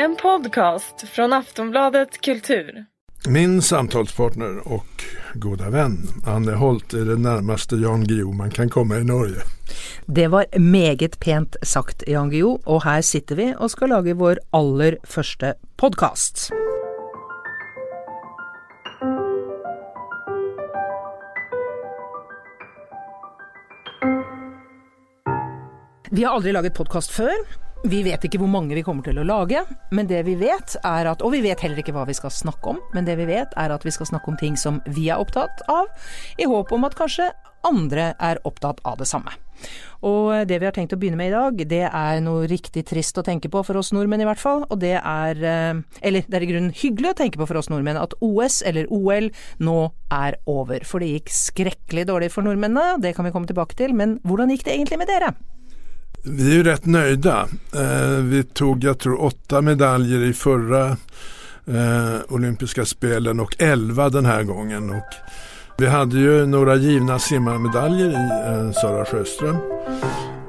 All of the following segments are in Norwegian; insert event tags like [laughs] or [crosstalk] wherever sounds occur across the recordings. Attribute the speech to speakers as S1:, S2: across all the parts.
S1: En podcast från Aftonbladet Kultur.
S2: Min samtalspartner och goda vän Anne Holt är det närmaste Jan Guillou man kan komma i Norge.
S3: Det var meget pent sagt, Jan Guillou, og her sitter vi og skal lage vår aller første podkast. Vi har aldri laget podkast før. Vi vet ikke hvor mange vi kommer til å lage, men det vi vet er at Og vi vet heller ikke hva vi skal snakke om, men det vi vet er at vi skal snakke om ting som vi er opptatt av, i håp om at kanskje andre er opptatt av det samme. Og det vi har tenkt å begynne med i dag, det er noe riktig trist å tenke på for oss nordmenn i hvert fall, og det er eh, Eller det er i grunnen hyggelig å tenke på for oss nordmenn at OS, eller OL, nå er over. For det gikk skrekkelig dårlig for nordmennene, det kan vi komme tilbake til, men hvordan gikk det egentlig med dere?
S2: Vi är ju rätt nöjda. Eh, vi tog, jag tror, åtta medaljer i förra eh, olympiska spelen och elva den här gången. Och vi hade ju några givna simmarmedaljer i eh, Sara Sjöström.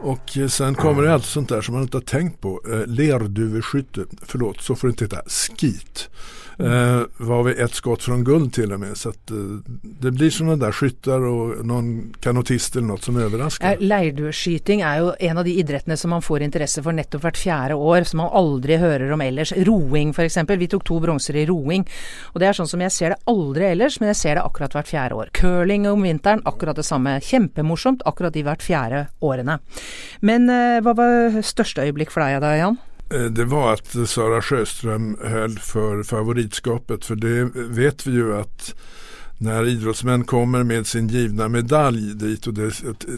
S2: Och sen kommer det allt sånt där som man inte har tänkt på. Eh, lerduveskytte, förlåt så får du inte heta, skit. Eh, var vi ett skott från guld till och med. Så att, eh, det blir sådana där skyttar och någon kanotist eller något som överraskar.
S3: Eh, Leirdueskyting er jo en av de idrettene som man får interesse for nettopp hvert fjerde år, som man aldri hører om ellers. Roing f.eks. Vi tok to bronser i roing. Og det er sånn som jeg ser det aldri ellers, men jeg ser det akkurat hvert fjerde år. Curling om vinteren, akkurat det samme. Kjempemorsomt akkurat de hvert fjerde årene. Men eh, hva var største øyeblikk for deg da, Jan?
S2: Eh, Det var att Sara Sjöström höll för favoritskapet. För det vet vi ju att när idrottsmän kommer med sin givna medalj dit och det,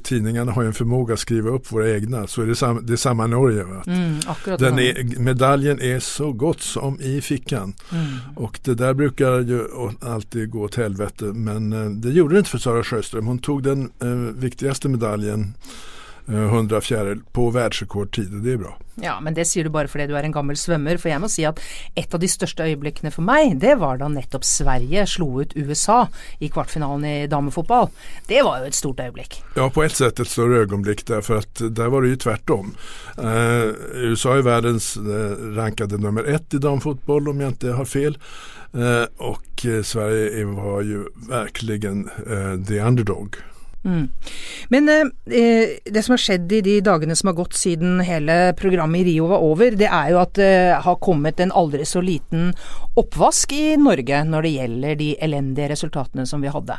S2: tidningarna har en förmåga att skriva upp våra egna så är det, sam, det är samma Norge.
S3: Mm,
S2: Den är, medaljen är så gott som i fickan.
S3: Mm.
S2: Och det där brukar ju alltid gå åt helvete. Men eh, det gjorde det inte för Sara Sjöström. Hon tog den eh, viktigaste medaljen, 100 fjäril, på verdensrekordtid, det er bra.
S3: Ja, men det sier du bare fordi du er en gammel svømmer. For jeg må si at et av de største øyeblikkene for meg, det var da nettopp Sverige slo ut USA i kvartfinalen i damefotball. Det var jo et stort øyeblikk.
S2: Ja, på ett sett et större øyeblikk, for der var det jo tvert om. Eh, USA er verdens eh, rankede nummer ett i damefotball, om jeg ikke har fel. Eh, och eh, Sverige var jo virkelig eh, the underdog.
S3: Mm. Men eh, eh, det som har skjedd i de dagene som har gått siden hele programmet i Rio var over, det er jo at det har kommet en aldri så liten oppvask i Norge når det gjelder de elendige resultatene som vi hadde.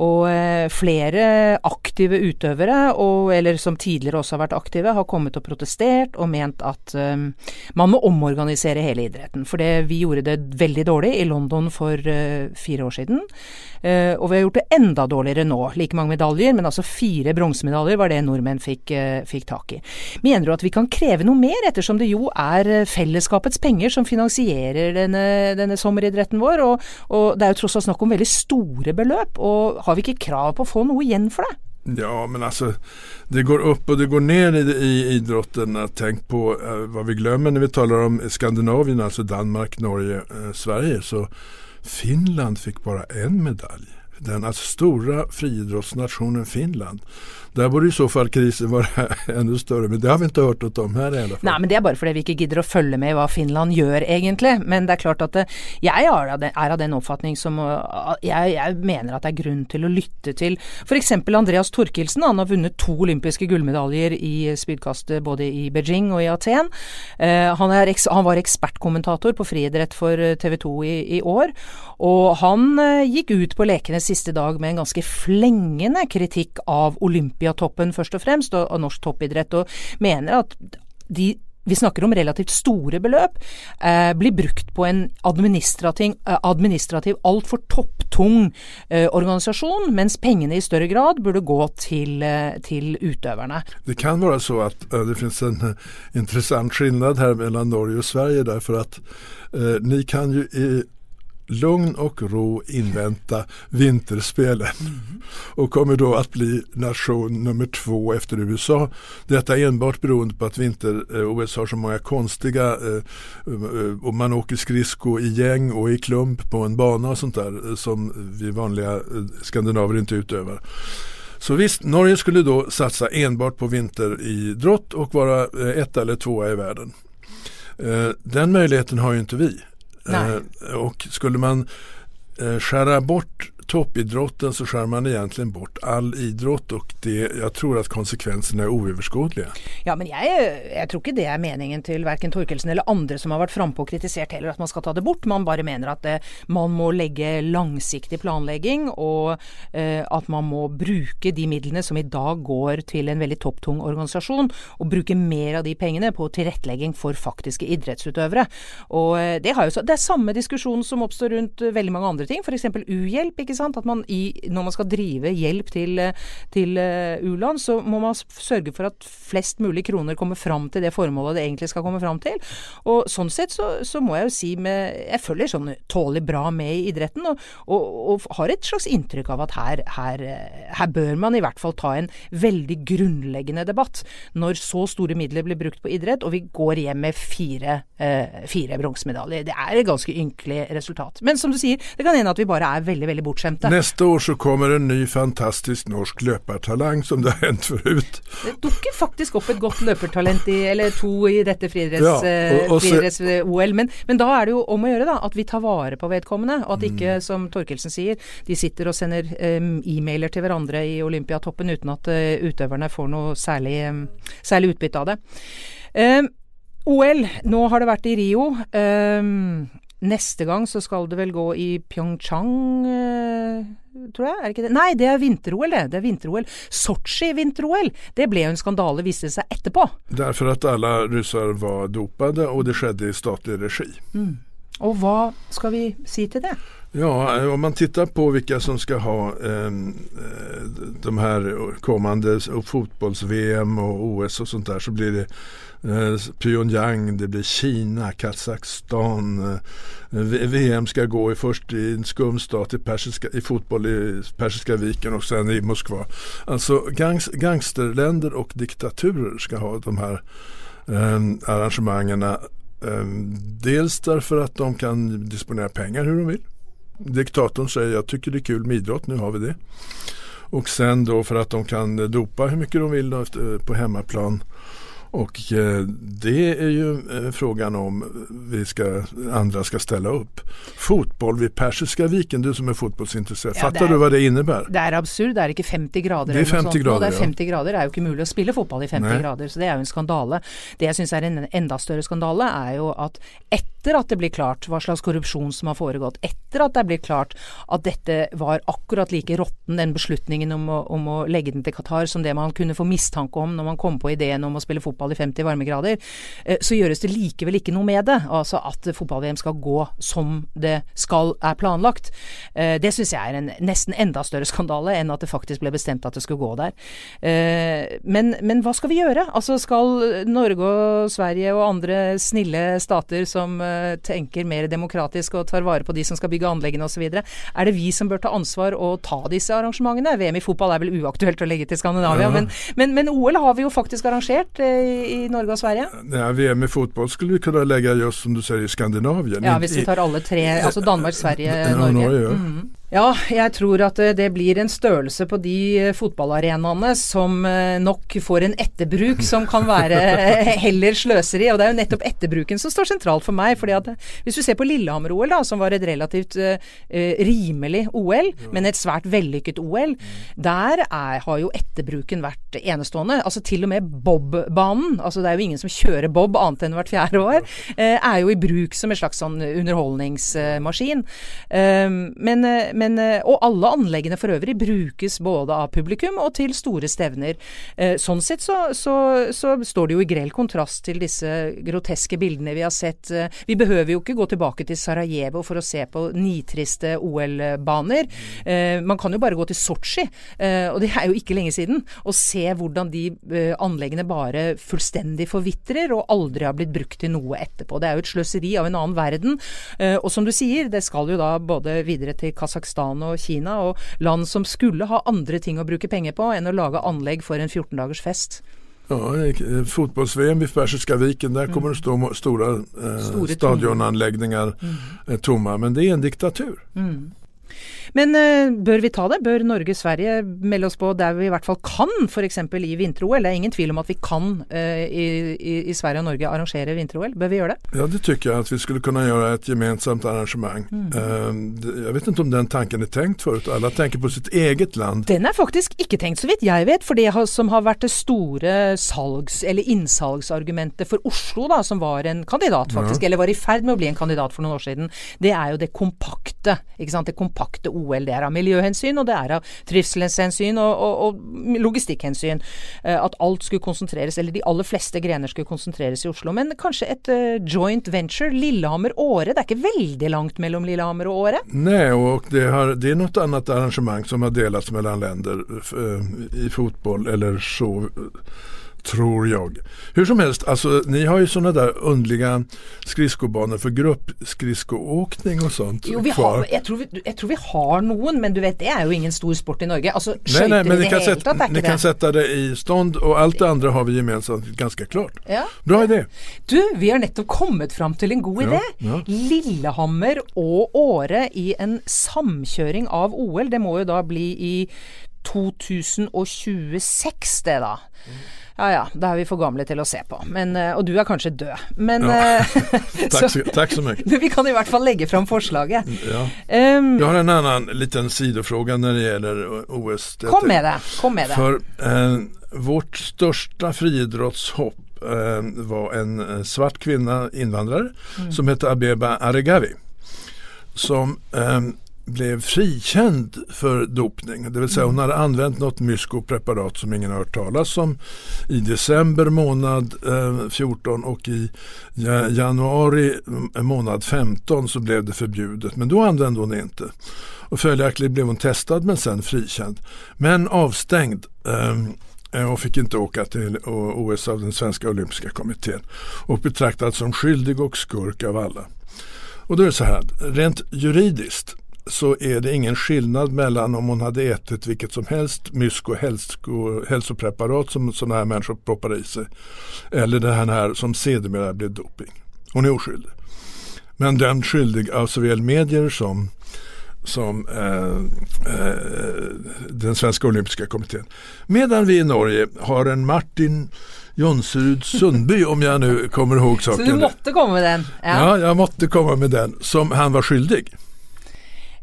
S3: Og eh, flere aktive utøvere, og, eller som tidligere også har vært aktive, har kommet og protestert og ment at um, man må omorganisere hele idretten. For det, vi gjorde det veldig dårlig i London for uh, fire år siden. Uh, og vi har gjort det enda dårligere nå. Like mange medaljer, men altså fire bronsemedaljer var det nordmenn fikk, uh, fikk tak i. Mener du at vi kan kreve noe mer, ettersom det jo er fellesskapets penger som finansierer denne, denne sommeridretten vår? Og, og det er jo tross alt snakk om veldig store beløp. og har vi ikke krav på å få noe igjen for det?
S2: Ja, men altså det går opp og det går ned i, i idrotten. Tenk på eh, hva vi glemmer når vi taler om Skandinavien, altså Danmark, Norge, eh, Sverige. Så Finland fikk bare en medalj. Den altså, store friidrottsnationen Finland. Der burde i så fall krisen være enda [laughs] større, men det har vi ikke hørt noe om her i alle fall.
S3: Nei, men det er bare fordi vi ikke gidder å følge med hva Finland gjør egentlig. Men det er klart at det, jeg er av, den, oppfatning som uh, jeg, jeg, mener at det er grunn til å lytte til f.eks. Andreas Torkelsen. Han har vunnet to olympiske gullmedaljer i spydkastet både i Beijing og i Aten. Han, er, han, var ekspertkommentator på friidrett for TV 2 i, i, år. Og han gikk ut på lekenes siste dag med en ganske flengende kritikk av Olympiatoppen Olympiatoppen først og fremst, og, og norsk toppidrett, og mener at de vi snakker om relativt store beløp, eh, blir brukt på en administrativ, eh, administrativ altfor topptung eh, organisasjon, mens pengene i større grad burde gå til, eh, til utøverne.
S2: Det kan være så at uh, det finnes en uh, interessant skillnad her mellom Norge og Sverige, derfor at eh, ni kan jo i lugn och ro invänta vinterspelen och kommer då att bli nation nummer två efter USA. Detta enbart beroende på att vinter-OS har så många konstiga eh, och man åker skridsko i gäng och i klump på en bana och sånt där som vi vanliga skandinaver inte utövar. Så visst, Norge skulle då satsa enbart på vinteridrott och vara ett eller tvåa i världen. Eh, den möjligheten har ju inte vi. Eh, och skulle man eh, skära bort toppidrotten så skär man egentligen bort all idrott og det, jeg tror at konsekvensene er uoverskuelige.
S3: Ja, men jeg, jeg, tror ikke det er meningen til verken Torkelsen eller andre som har vært frampå og kritisert heller at man skal ta det bort. Man bare mener at eh, man må legge langsiktig planlegging, og eh, at man må bruke de midlene som i dag går til en veldig topptung organisasjon, og bruke mer av de pengene på tilrettelegging for faktiske idrettsutøvere. Og eh, det, så, det er samme diskusjon som oppstår rundt veldig mange andre ting, f.eks. uhjelp. ikke sant? At man i, når man skal drive hjelp til, til uh, u-land, så må man sørge for at flest mulig kroner kommer fram til det formålet det egentlig skal komme fram til. Og sånn sett så, så må jeg jo si med Jeg følger sånn tålelig bra med i idretten, og, og, og har et slags inntrykk av at her, her, her, bør man i hvert fall ta en veldig grunnleggende debatt. Når så store midler blir brukt på idrett, og vi går hjem med fire, eh, fire bronsemedaljer. Det er et ganske ynkelig resultat. Men som du sier, det kan hende at vi bare er veldig, veldig bortskjemte
S2: bestemte. Neste år så kommer en ny fantastisk norsk løpertalang, som det har hendt forut.
S3: Det dukker faktisk opp et godt løpertalent i, eller to i dette friidretts-OL. Ja, eh, men, men, da er det jo om å gjøre da, at vi tar vare på vedkommende, og at ikke, mm. som Torkelsen sier, de sitter og sender um, e-mailer til hverandre i Olympiatoppen uten at uh, utøverne får noe særlig, um, særlig utbytte av det. Um, OL, nå har det vært i Rio. Um, Neste gang så skal det vel gå i Pyeongchang, eh, tror jeg? Er det ikke det? Nei, det er vinter-OL, det. Det er vinter-OL. Sotsji-vinter-OL. Det ble jo en skandale, viste det seg etterpå.
S2: Derfor at alle russere var dopede, og det skjedde i statlig regi. Mm.
S3: Og hva skal vi si til det?
S2: Ja, om man tittar på vilka som ska ha eh, de här kommande fotbolls-VM och OS och sånt där så blir det Eh, Pyongyang, det blir Kina, Kazakstan. Eh, VM ska gå i först i en skum stat i, i fotboll i Persiska viken och sen i Moskva. Alltså gangs, gangsterländer och diktaturer ska ha de här eh, arrangemangen. Eh, dels därför att de kan disponera pengar hur de vill. Diktatorn säger jag tycker det är kul med idrott, nu har vi det. Och sen då för att de kan dopa hur mycket de vill då, på hemmaplan. Och eh, det är ju eh, frågan om vi ska, andra ska ställa upp. Fotboll vid Persiska viken, du som er fotbollsintresserad. Ja, Fattar er, du hva det innebär?
S3: Det er absurd, det er ikke 50 grader.
S2: Det er 50 grader,
S3: det er 50 ja. grader, det er jo ikke mulig å spille fotball i 50 Nei. grader, så det er jo en skandale. Det jeg syns er en enda større skandale, er jo at etter at det blir klart hva slags korrupsjon som har foregått, etter at det blir klart at dette var akkurat like råtten, den beslutningen om å, om å legge den til Qatar, som det man kunne få mistanke om når man kom på ideen om å spille fotball i 50 varmegrader, eh, så gjøres det likevel ikke noe med det. Altså at fotball-VM skal gå som det skal er planlagt. Eh, det syns jeg er en nesten enda større skandale enn at det faktisk ble bestemt at det skulle gå der. Eh, men, men hva skal vi gjøre? Altså skal Norge og Sverige og andre snille stater som tenker mer demokratisk og tar vare på de som skal bygge anleggene osv., er det vi som bør ta ansvar og ta disse arrangementene? VM i fotball er vel uaktuelt å legge til Skandinavia, ja. men, men, men, OL har vi jo faktisk arrangert i, Norge og Sverige?
S2: Ja, VM i fotball skulle vi kunne legge just som du sier i Skandinavia.
S3: Ja, hvis vi tar alle tre, altså Danmark, Sverige, Norge. Norge ja. Mm. Ja, jeg tror at eh, det blir en størrelse på de eh, fotballarenaene som eh, nok får en etterbruk som kan være [laughs] heller sløseri. Og det er jo nettopp etterbruken som står sentralt for meg. fordi at Hvis du ser på Lillehammer-OL, da, som var et relativt uh, rimelig OL, men et svært vellykket OL, der er, har jo etterbruken vært enestående. Altså til og med Bob-banen, altså det er jo ingen som kjører Bob annet enn hvert fjerde år, uh, er jo i bruk som en slags sånn underholdningsmaskin. Uh, men men, eh, og alle anleggene for øvrig brukes både av publikum og til store stevner. Eh, sånn sett så, så, så står det jo i grell kontrast til disse groteske bildene vi har sett. Eh, vi behøver jo ikke gå tilbake til Sarajevo for å se på nitriste OL-baner. Man kan jo bare gå til Sotsji, og det er jo ikke lenge siden, og se hvordan de anleggene bare fullstendig forvitrer og aldri har blitt brukt til noe etterpå. Det er jo et sløseri av en annen verden. Og som du sier, det skal jo da både videre til Kasakhstan Kasakhstan og Kina, og land som skulle ha andre ting å bruke penger på enn å lage anlegg for en 14 dagers fest.
S2: Ja, Fotbolls-VM i Persiska viken, der kommer det stå eh, store stadionanläggningar mm. Eh, tomma. Men det er en diktatur. Mm.
S3: Men uh, bør vi ta det? Bør Norge-Sverige melde oss på der vi i hvert fall kan, f.eks. i vinter-OL? Det er ingen tvil om at vi kan uh, i, i, i, Sverige og Norge arrangere vinter-OL. Bør vi gjøre det?
S2: Ja, det tykker jeg at vi skulle kunne gjøre et gemensamt arrangement. Mm. Uh, jeg vet ikke om den tanken er tenkt før. Alle tenker på sitt eget land.
S3: Den er faktisk ikke tenkt, så vidt jeg vet. For det som har vært det store salgs- eller innsalgsargumentet for Oslo, da, som var en kandidat, faktisk, ja. eller var i ferd med å bli en kandidat for noen år siden, det er jo det kompakte. ikke sant, det kompakte OL. Det er av miljøhensyn, og det er av trivselshensyn og, og, og logistikkhensyn. Eh, at alt skulle konsentreres, eller de aller fleste grener skulle konsentreres i Oslo. Men kanskje et uh, joint venture. Lillehammer-Åre. Det er ikke veldig langt mellom Lillehammer og Åre?
S2: Nei, og det, har, det er noe annet arrangement som har delt mellom länder uh, i fotball eller så tror jag. Hur som helst, alltså, ni har ju sådana där underliga skridskobanor för gruppskridskoåkning og sånt.
S3: Jo, vi har, jeg, tror vi, jeg, tror vi, har noen, men du vet det er jo ingen stor sport i Norge. Altså, Skøyter i det hele
S2: tatt er ikke
S3: Ni
S2: kan sette det i stånd, og alt det andre har vi gemensamt ganske klart.
S3: Ja.
S2: Bra idé.
S3: Du, vi har nettopp kommet fram til en god idé. Ja, ja. Lillehammer og Åre i en samkjøring av OL. Det må jo da bli i 2026, det da. Ja ja, da er vi for gamle til å se på. Men, eh, og du er kanskje død. Men ja. [laughs] [laughs]
S2: så, takk, så, takk, så, mye. [laughs]
S3: Vi kan i hvert fall legge fram forslaget.
S2: Ja. Um, Jeg har en annen liten sidespørsmål når det gjelder OS.
S3: Kom med det. Kom med det.
S2: For eh, vårt største friidrettshopp eh, var en eh, svart kvinne, innvandrer, mm. som hette Abeba Aregawi. Som eh, blev frikänd för dopning. Det vill säga hon hade använt något myskopreparat som ingen har hört talas om i december månad eh, 14 och i januari månad 15 så blev det förbjudet. Men då använde hon det inte. Och följaktligen blev hon testad men sen frikänd. Men avstängd. Eh, och fick inte åka till OS av den svenska olympiska kommittén. Och betraktad som skyldig och skurk av alla. Och då är det så här, rent juridiskt så är det ingen skillnad mellan om hon hade ätit vilket som helst mysko hälso, hälsopreparat som sådana här människor proppar i sig. Eller det här som sedermera blev doping. Hon är oskyldig. Men den skyldig av såväl medier som som eh, eh, den svenska olympiska kommittén. Medan vi i Norge har en Martin Jonsrud Sundby om jag nu kommer ihåg saken.
S3: Så du måtte komme med den?
S2: Ja. ja, jeg måtte komme med den. Som han var skyldig.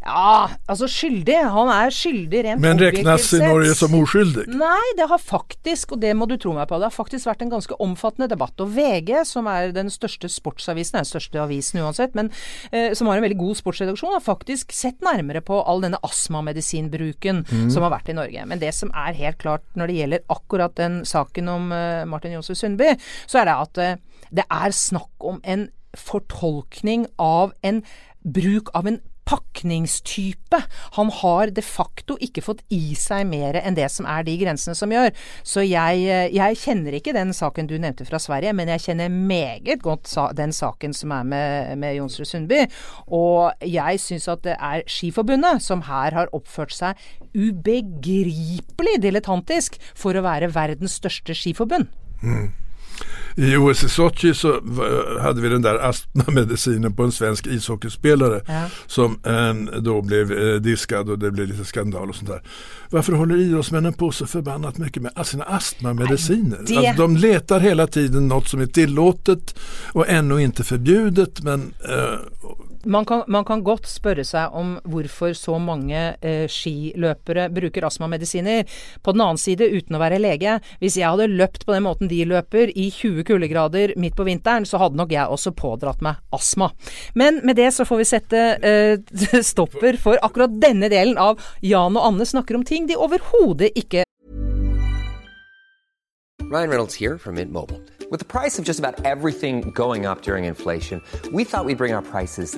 S3: Ja, altså skyldig. Han er skyldig rent
S2: Men regnes i Norge som uskyldig?
S3: Nei, det har faktisk, og det må du tro meg på, det har faktisk vært en ganske omfattende debatt. Og VG, som er den største sportsavisen, er den største avisen uansett, men eh, som har en veldig god sportsredaksjon, har faktisk sett nærmere på all denne astmamedisinbruken mm. som har vært i Norge. Men det som er helt klart når det gjelder akkurat den saken om eh, Martin Jonsrud Sundby, så er det at eh, det er snakk om en fortolkning av en bruk av en pakningstype. Han har de facto ikke fått i seg mer enn det som er de grensene som gjør. Så jeg, eh, jeg kjenner ikke den saken du nevnte fra Sverige, men jeg kjenner meget godt den saken som er med, med Jonsrud Sundby. Og jeg syns at det er Skiforbundet som her har oppført seg ubegripelig dilettantisk for å være verdens største skiforbund.
S2: Mm. I OS i Sochi så hade vi den där astmamedicinen på en svensk ishockeyspelare ja. som eh, då blev eh, diskad och det blev lite skandal och sånt där. Varför håller idrottsmännen på så förbannat mycket med sina astmamediciner? Det... Alltså, de letar hela tiden något som är tillåtet og ännu inte förbjudet men eh,
S3: man kan, man kan, godt spørre seg om hvorfor så mange eh, skiløpere bruker astmamedisiner. På den annen side, uten å være lege, hvis jeg hadde løpt på den måten de løper, i 20 kuldegrader midt på vinteren, så hadde nok jeg også pådratt meg astma. Men med det så får vi sette eh, [laughs] stopper for akkurat denne delen av Jan og Anne snakker om ting de overhodet ikke
S4: Ryan Reynolds here from Mint Mobile. With the price of just about everything going up during inflation, we thought we'd bring our prices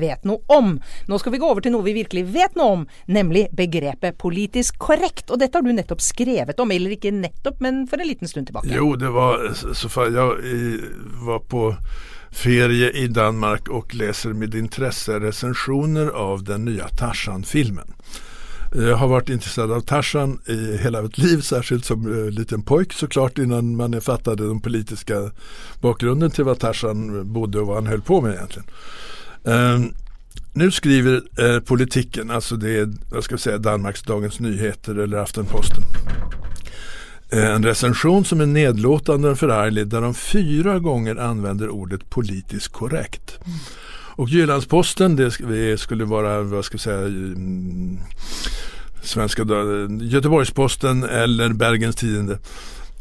S3: vet noe om. Nå skal vi gå over til noe vi virkelig vet noe om, nemlig begrepet politisk korrekt. Og dette har du nettopp skrevet om, eller ikke nettopp, men for en liten stund tilbake.
S2: Jo, det var så eh, var på ferie i Danmark og leser med intresse recensioner av den nye Tarzan-filmen. Jeg har vært interessert av Tarzan i hele mitt liv, særskilt som eh, liten pojk så klart, innan man fattet den politiske bakgrunden til hva Tarzan bodde og hva han holdt på med egentligen. Ehm, nu skriver eh, politikken, alltså det är vad ska jag säga, Danmarks Dagens Nyheter eller Aftenposten. Eh, En recension som är nedlåtande och förarglig där de fyra gånger använder ordet politiskt korrekt. Och Jyllandsposten, det skulle vara, vad ska jag säga, mm, Svenska Göteborgsposten eller Bergens Tidende.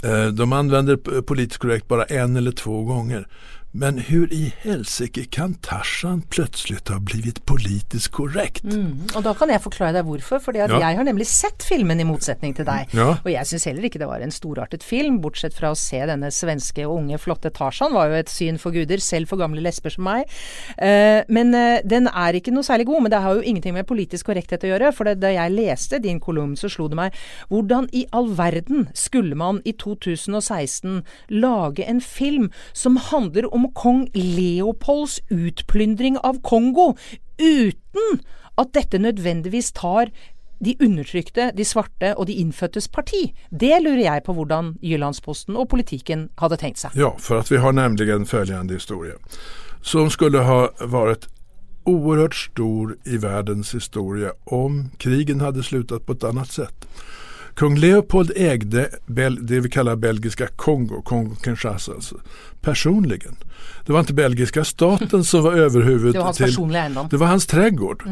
S2: Eh, De använder politiskt korrekt bara en eller två gånger. Men hur i helsike kan Tarzan plötsligt ha blivit politisk korrekt?
S3: Og da kan jeg forklare deg hvorfor. for
S2: Ja.
S3: jeg har nemlig sett filmen i motsetning til deg.
S2: Ja.
S3: Og jeg syns heller ikke det var en storartet film, bortsett fra å se denne svenske unge, flotte Tarzan var jo et syn for guder, selv for gamle lesber som meg. Eh, men eh, den er ikke noe særlig god. Men det har jo ingenting med politisk korrekthet å gjøre. For det, da jeg leste din kolumn, så slo det meg hvordan i all verden skulle man i 2016 lage en film som handler om kong Leopolds utplyndring av Kongo, uten at dette nødvendigvis tar de undertrykte, de svarte og de innfødtes parti. Det lurer jeg på hvordan Jyllandsposten og politikken hadde tenkt seg.
S2: Ja, for vi har nemlig en følgende historie Som skulle ha vært oerhört stor i verdens historie om krigen hadde slutat på et annet sätt. Kung Leopold ägde det vi kallar belgiska Kongo, Kongo-Kinshasa, alltså, personligen. Det var inte belgiska staten som var överhuvud
S3: Det var hans
S2: till...
S3: personliga eiendom.
S2: Det var hans trädgård.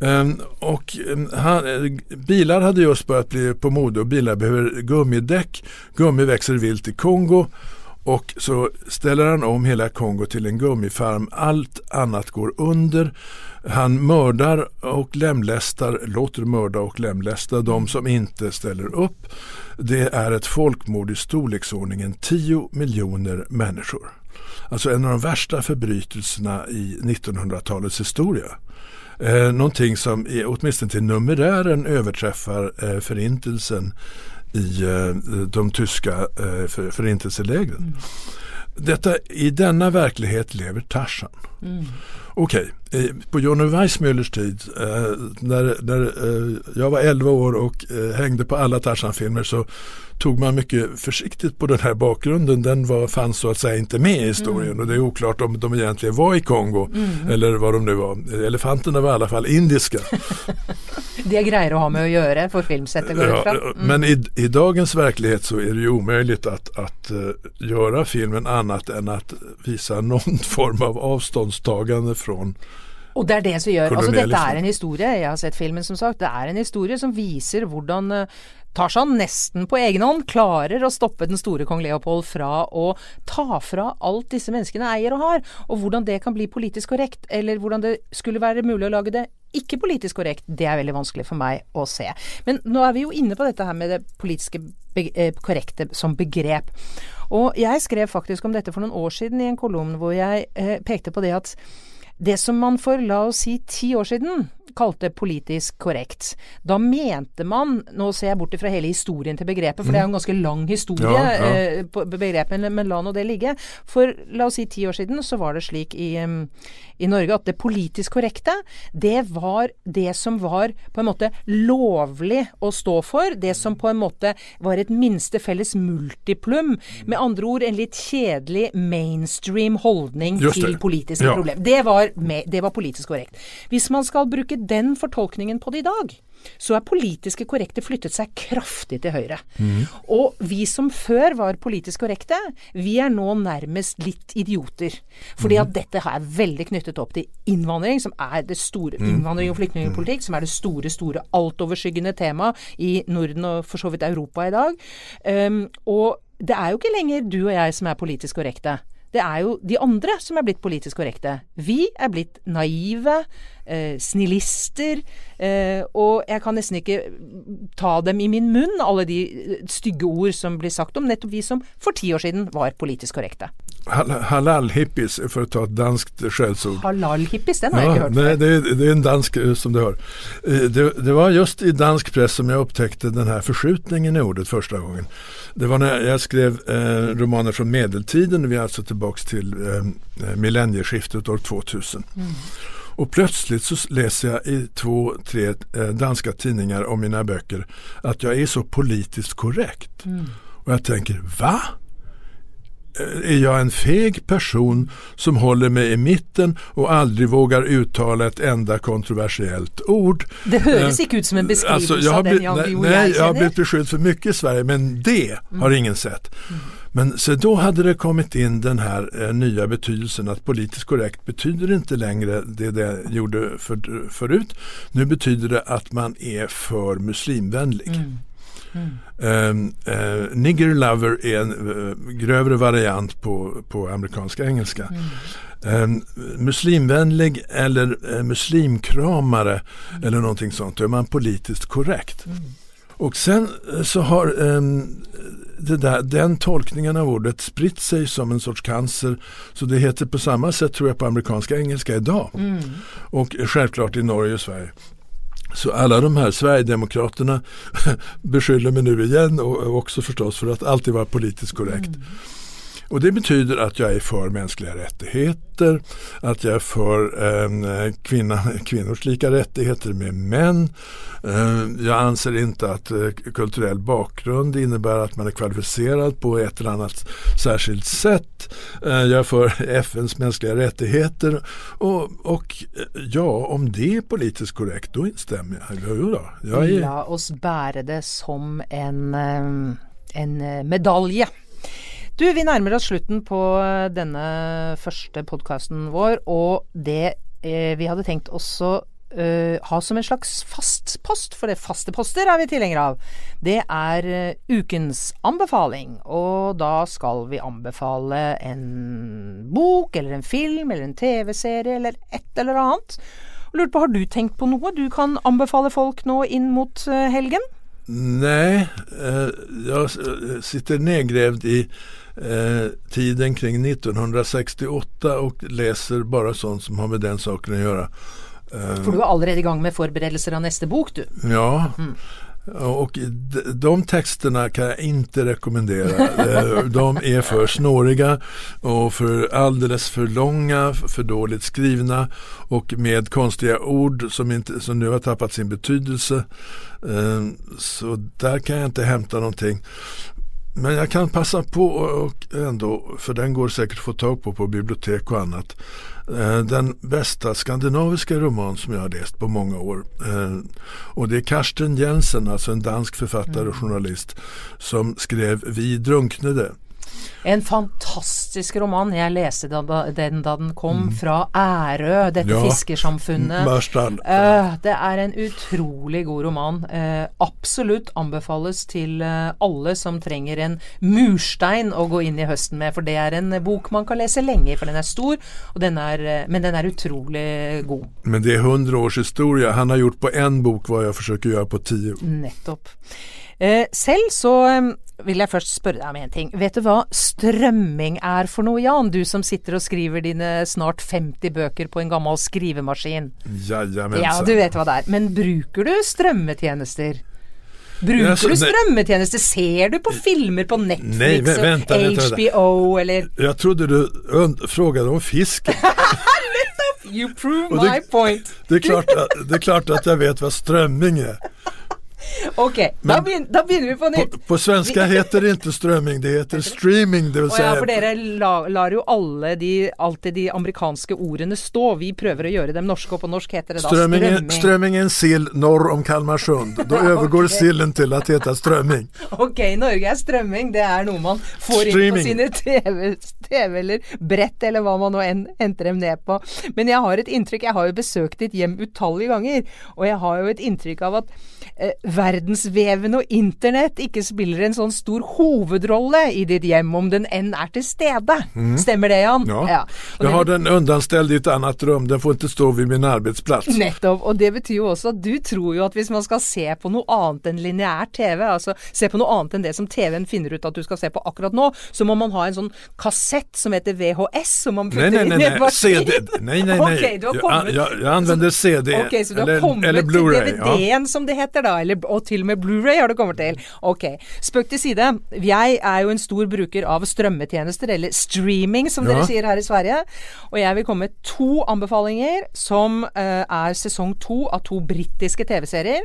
S2: Ehm, och ehm, han, eh, bilar hade just börjat bli på mode och bilar behöver gummidäck. Gummi växer vilt i Kongo. Och så ställer han om hela Kongo till en gummifarm. Allt annat går under. Han mördar och lemlästar, låter mörda och lemlästa de som inte ställer upp. Det är ett folkmord i storleksordningen 10 miljoner människor. Alltså en av de värsta förbrytelserna i 1900-talets historia. Eh, någonting som är, åtminstone till numerären överträffar eh, förintelsen i eh, de tyska eh, för, förintelselägren. Detta, I denna verklighet lever Tarzan. Okej, okay. på Johnny Weissmullers tid, eh, när, när eh, jag var 11 år och eh, hängde på alla Tarzan-filmer så tog man mycket försiktigt på den här bakgrunden. Den var, fanns så att säga inte med i historien och det är oklart om de egentligen var i Kongo eller vad de nu var. Elefanterna var i alla fall indiska. [laughs]
S3: Det er greier å ha med å gjøre for filmsettet, går ut fra.
S2: Men i, i dagens verklighet så är det ju omöjligt att, att uh, göra filmen annat än att visa någon [laughs] form av avståndstagande från
S3: Og det er det som gjør Altså, dette er en historie, jeg har sett filmen som sagt, det er en historie som viser hvordan eh, Tarzan nesten på egen hånd klarer å stoppe den store kong Leopold fra å ta fra alt disse menneskene eier og har, og hvordan det kan bli politisk korrekt, eller hvordan det skulle være mulig å lage det ikke politisk korrekt, det er veldig vanskelig for meg å se. Men nå er vi jo inne på dette her med det politiske eh, korrekte som begrep. Og jeg skrev faktisk om dette for noen år siden i en kolumn hvor jeg eh, pekte på det at det som man for la oss si ti år siden kalte politisk korrekt. Da mente man Nå ser jeg bort fra hele historien til begrepet, for det er jo en ganske lang historie,
S2: Ja, ja.
S3: eh, begrepet, men- men la nå det ligge. For la oss si ti år siden så var det slik i, i Norge at det politisk korrekte, det var det som var på en måte lovlig å stå for. Det som på en måte var et minste felles multiplum. Med andre ord en litt kjedelig mainstream holdning til politiske
S2: Ja.
S3: problemer. Det var, med, det var politisk korrekt. Hvis man skal bruke den fortolkningen på det i dag, så er politiske korrekte flyttet seg kraftig til høyre. Og vi som før var politisk korrekte, vi er nå nærmest litt idioter. Fordi at dette er veldig knyttet opp til innvandring, som er det store innvandring og flyktningpolitikk, som er det store, store altoverskyggende tema i Norden og for så vidt Europa i dag. Um, og det er jo ikke lenger du og jeg som er politisk korrekte. Det er jo de andre som er blitt politisk korrekte. Vi er blitt naive, eh, snillister, eh, og jeg kan nesten ikke ta dem i min munn, alle de eh, stygge ord som blir sagt om nettopp vi som for ti år siden var politisk korrekte.
S2: Hal- halal-hippies, for å ta et danskt skjellsord.
S3: Halal-hippies, den har jeg ikke hørt før.
S2: det, det er en dansk eh, som du hör. Eh, Det, det var just i dansk press som jeg upptäckte den här förskjutningen i ordet første gangen. Det var når jeg skrev eh, romaner fra medeltiden, vi er altså tilbake til eh, millennieskiftet år 2000. Och plötsligt så läser jag i två, tre eh, danska tidningar om mina böcker att jag är så politiskt korrekt. Mm. Og jeg va? Eh, Är jag en feg person som håller mig i mitten och aldrig vågar uttala ett enda kontroversiellt ord?
S3: Det høres
S2: Eh,
S3: ikke ut som en beskrivelse
S2: jag
S3: av den Jan
S2: nej,
S3: Guillou jeg
S2: jag har
S3: blitt
S2: blivit beskylld för mycket i Sverige men det har ingen sett. Men så då hade det kommit in den här eh, nya betydelsen att politiskt korrekt betyder inte längre det det gjorde för, förut. Nu betyder det att man är för muslimvänlig. Um, uh, nigger lover är en uh, grövre variant på, på amerikanska engelska. Um, muslimvänlig eller eh, muslimkramare eller någonting sånt, då är man politiskt korrekt. Och sen eh, så har um, där, den tolkningen av ordet spritt sig som en sorts cancer. Så det heter på samma sätt tror jag på amerikanska engelska idag. Och självklart i Norge och Sverige. Så alla de här Sverigedemokraterna [laughs] beskyller mig nu igen och också förstås för att alltid vara politiskt korrekt. Och det betyder att jag är för mänskliga rättigheter, att jag är för eh, kvinna, kvinnors lika rättigheter med män. Eh, jag anser inte att eh, kulturell bakgrund innebär att man är kvalificerad på ett eller annat särskilt sätt. Eh, jag är för FNs mänskliga rättigheter och, och eh, ja, om det är politiskt korrekt då instämmer jag. Jo då, jag är,
S3: La oss bære det som en, eh, en eh, medalje. Du, vi nærmer oss slutten på eh, denne første podkasten vår, og det eh, vi hadde tenkt også Uh, ha som en slags fast post, for det faste poster er vi tilhengere av, det er uh, ukens anbefaling. Og da skal vi anbefale en bok, eller en film, eller en TV-serie, eller et eller annet. Lurt på, Har du tenkt på noe du kan anbefale folk nå inn mot uh, helgen?
S2: Nej, eh, jag eh, sitter nedgrävd i eh, tiden kring 1968 och läser bara sånt som har med den saken att göra.
S3: For du er allerede i gang med forberedelser av neste bok, du.
S2: ja, och de texterna kan jag inte rekommendera. Eh, de är för snåriga och för alldeles för långa, för dåligt skrivna och med konstiga ord som, inte, som nu har tappat sin betydelse. Eh, Så där kan jag inte hämta någonting. Men jag kan passa på och ändå, för den går säkert att få tag på på bibliotek och annat. Eh, Den bästa skandinaviska roman som jag har läst på många år. Og Och det är Karsten Jensen, alltså en dansk författare och journalist, som skrev Vi drunknede.
S3: En fantastisk roman. Jeg leste da- da- den da den kom fra Ærø, dette
S2: Ja.
S3: fiskersamfunnet. Eh, det er en utrolig god roman. Uh, absolutt anbefales til uh, alle som trenger en murstein å gå inn i høsten med. For det er en bok man kan lese lenge for den er stor, den er, men den er utrolig god.
S2: Men det er 100 års historie. Han har gjort på en bok hva jeg forsøker å gjøre på tio.
S3: Nettopp. Selv så um, vil jeg først spørre deg om en ting. Vet du hva strømming er for noe, Jan? Du som sitter og skriver dine snart 50 bøker på en gammel skrivemaskin.
S2: Jajamensan.
S3: Ja, du vet hva det er. Men bruker du strømmetjenester? Bruker
S2: Ja, så-
S3: du strømmetjenester? Ser du på filmer på Netflix
S2: nei, vent,
S3: vent,
S2: vänta.
S3: HBO eller
S2: Jeg trodde du spurte om fisk. [laughs]
S3: You prove
S2: det-
S3: my point.
S2: Det er klart det er klart at jeg vet hva strømming är. [laughs]
S3: Ok, da, begynner, da begynner vi på nytt.
S2: På, på svenska heter det ikke strømming, det heter [laughs] streaming. Det vill
S3: Å ja, for dere la, lar jo alle de, alltid de amerikanske ordene stå. Vi prøver å gjøre dem norske, og på norsk heter det da strømming.
S2: strømming. er en sill norr om Kalmarsund. Då [laughs] övergår sillen til å heta strømming.
S3: Ok, Norge er strømming. Det er noe man får inn på sine TV, TV eller brett, eller hva man nå henter dem ned på. Men jeg har et inntrykk Jeg har jo besøkt ditt hjem utallige ganger, og jeg har jo et inntrykk av at eh, verden verdensveven og internett ikke spiller en sånn stor hovedrolle i ditt hjem, om den enn er til stede. Stemmer det, Jan?
S2: Ja.
S3: Ja.
S2: Jag har den undanstelt i et annet rom, den får ikke stå ved min arbeidsplass.
S3: Nettopp. Og det betyr jo også at du tror jo at hvis man skal se på noe annet enn lineær TV, altså se på noe annet enn det som TV-en finner ut at du skal se på akkurat nå, så må man ha en sånn kassett som heter VHS, som man putter
S2: nei, nei,
S3: inn i en
S2: nej. CD. Nei, nei, nei. [laughs]
S3: Okay, du har kommet.
S2: Jeg, jeg, jeg anvender CD
S3: Okay, så du har
S2: eller,
S3: kommet
S2: eller
S3: til
S2: Blu-ray. Ja.
S3: DVD-en som det heter da, eller, og til og med Blu-ray har du kommet til. Ok, spøk til side. Jeg er jo en stor bruker av strømmetjenester, eller streaming som
S2: Ja.
S3: dere sier her i Sverige. Og jeg vil komme med to anbefalinger som uh, er sesong to av to britiske TV-serier.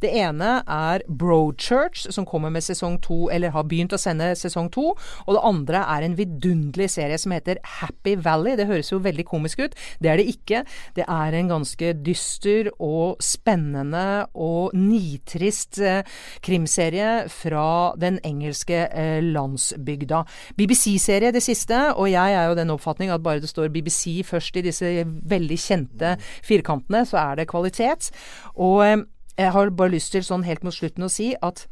S3: Det ene er Broadchurch, som kommer med sesong to, eller har begynt å sende sesong to. Og det andre er en vidunderlig serie som heter Happy Valley. Det høres jo veldig komisk ut. Det er det ikke. Det er en ganske dyster og spennende og nitrist eh, krimserie fra den engelske eh, landsbygda. BBC-serie det siste, og jeg er jo den oppfatning at bare det står BBC først i disse veldig kjente firkantene, så er det kvalitet. Og eh, jeg har bare lyst til sånn helt mot slutten å si at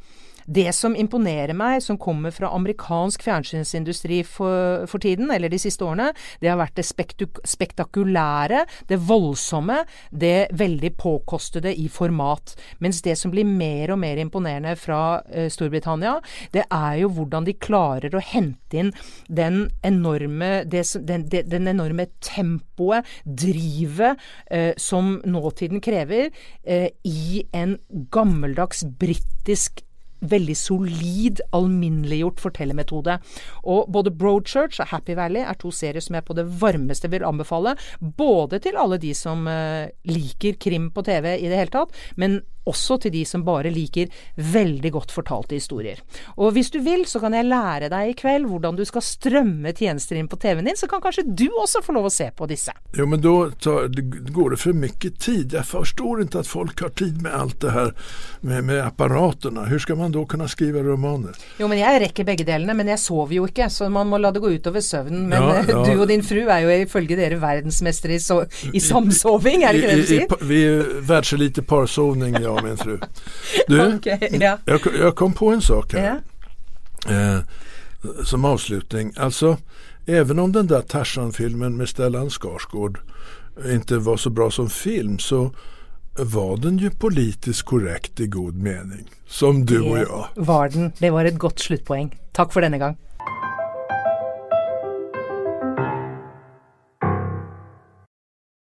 S3: det som imponerer meg, som kommer fra amerikansk fjernsynsindustri for, for tiden, eller de siste årene, det har vært det spektakulære, det voldsomme, det veldig påkostede i format. Mens det som blir mer og mer imponerende fra uh, Storbritannia, det er jo hvordan de klarer å hente inn den enorme, det, den, den enorme tempoet, drivet, uh, som nåtiden krever, uh, i en gammeldags britisk veldig solid, alminneliggjort fortellermetode. Og både Broadchurch og Happy Valley er to serier som jeg på det varmeste vil anbefale. Både til alle de som eh, liker krim på TV i det hele tatt, men også til de som bare liker veldig godt fortalte historier. Og hvis du vil, så kan jeg lære deg i kveld hvordan du skal strømme tjenester inn på TV-en din, så kan kanskje du også få lov å se på disse.
S2: Jo men da går det for mye tid. Jeg forstår ikke at folk har tid med alt det her med, med apparatene. Hvordan skal man da kunne skrive romaner?
S3: Jo, men jeg rekker begge delene, men jeg sover jo ikke, så man må la det gå utover søvnen. Men
S2: Ja,
S3: eh,
S2: ja.
S3: du og din fru er jo ifølge dere verdensmestere i, so i samsoving, er det ikke det du
S2: I, i,
S3: sier?
S2: vi er verdselite parsovning jag och min fru. Du, [laughs]
S3: okay, ja.
S2: jeg, jeg, kom på en sak her.
S3: ja.
S2: Eh, som avslutning. Alltså, även om den där Tarzan-filmen med Stellan Skarsgård inte var så bra som film så var den ju politisk korrekt i god mening. Som du det og
S3: jeg. var den. Det var et godt sluttpoeng. Takk for denne gang.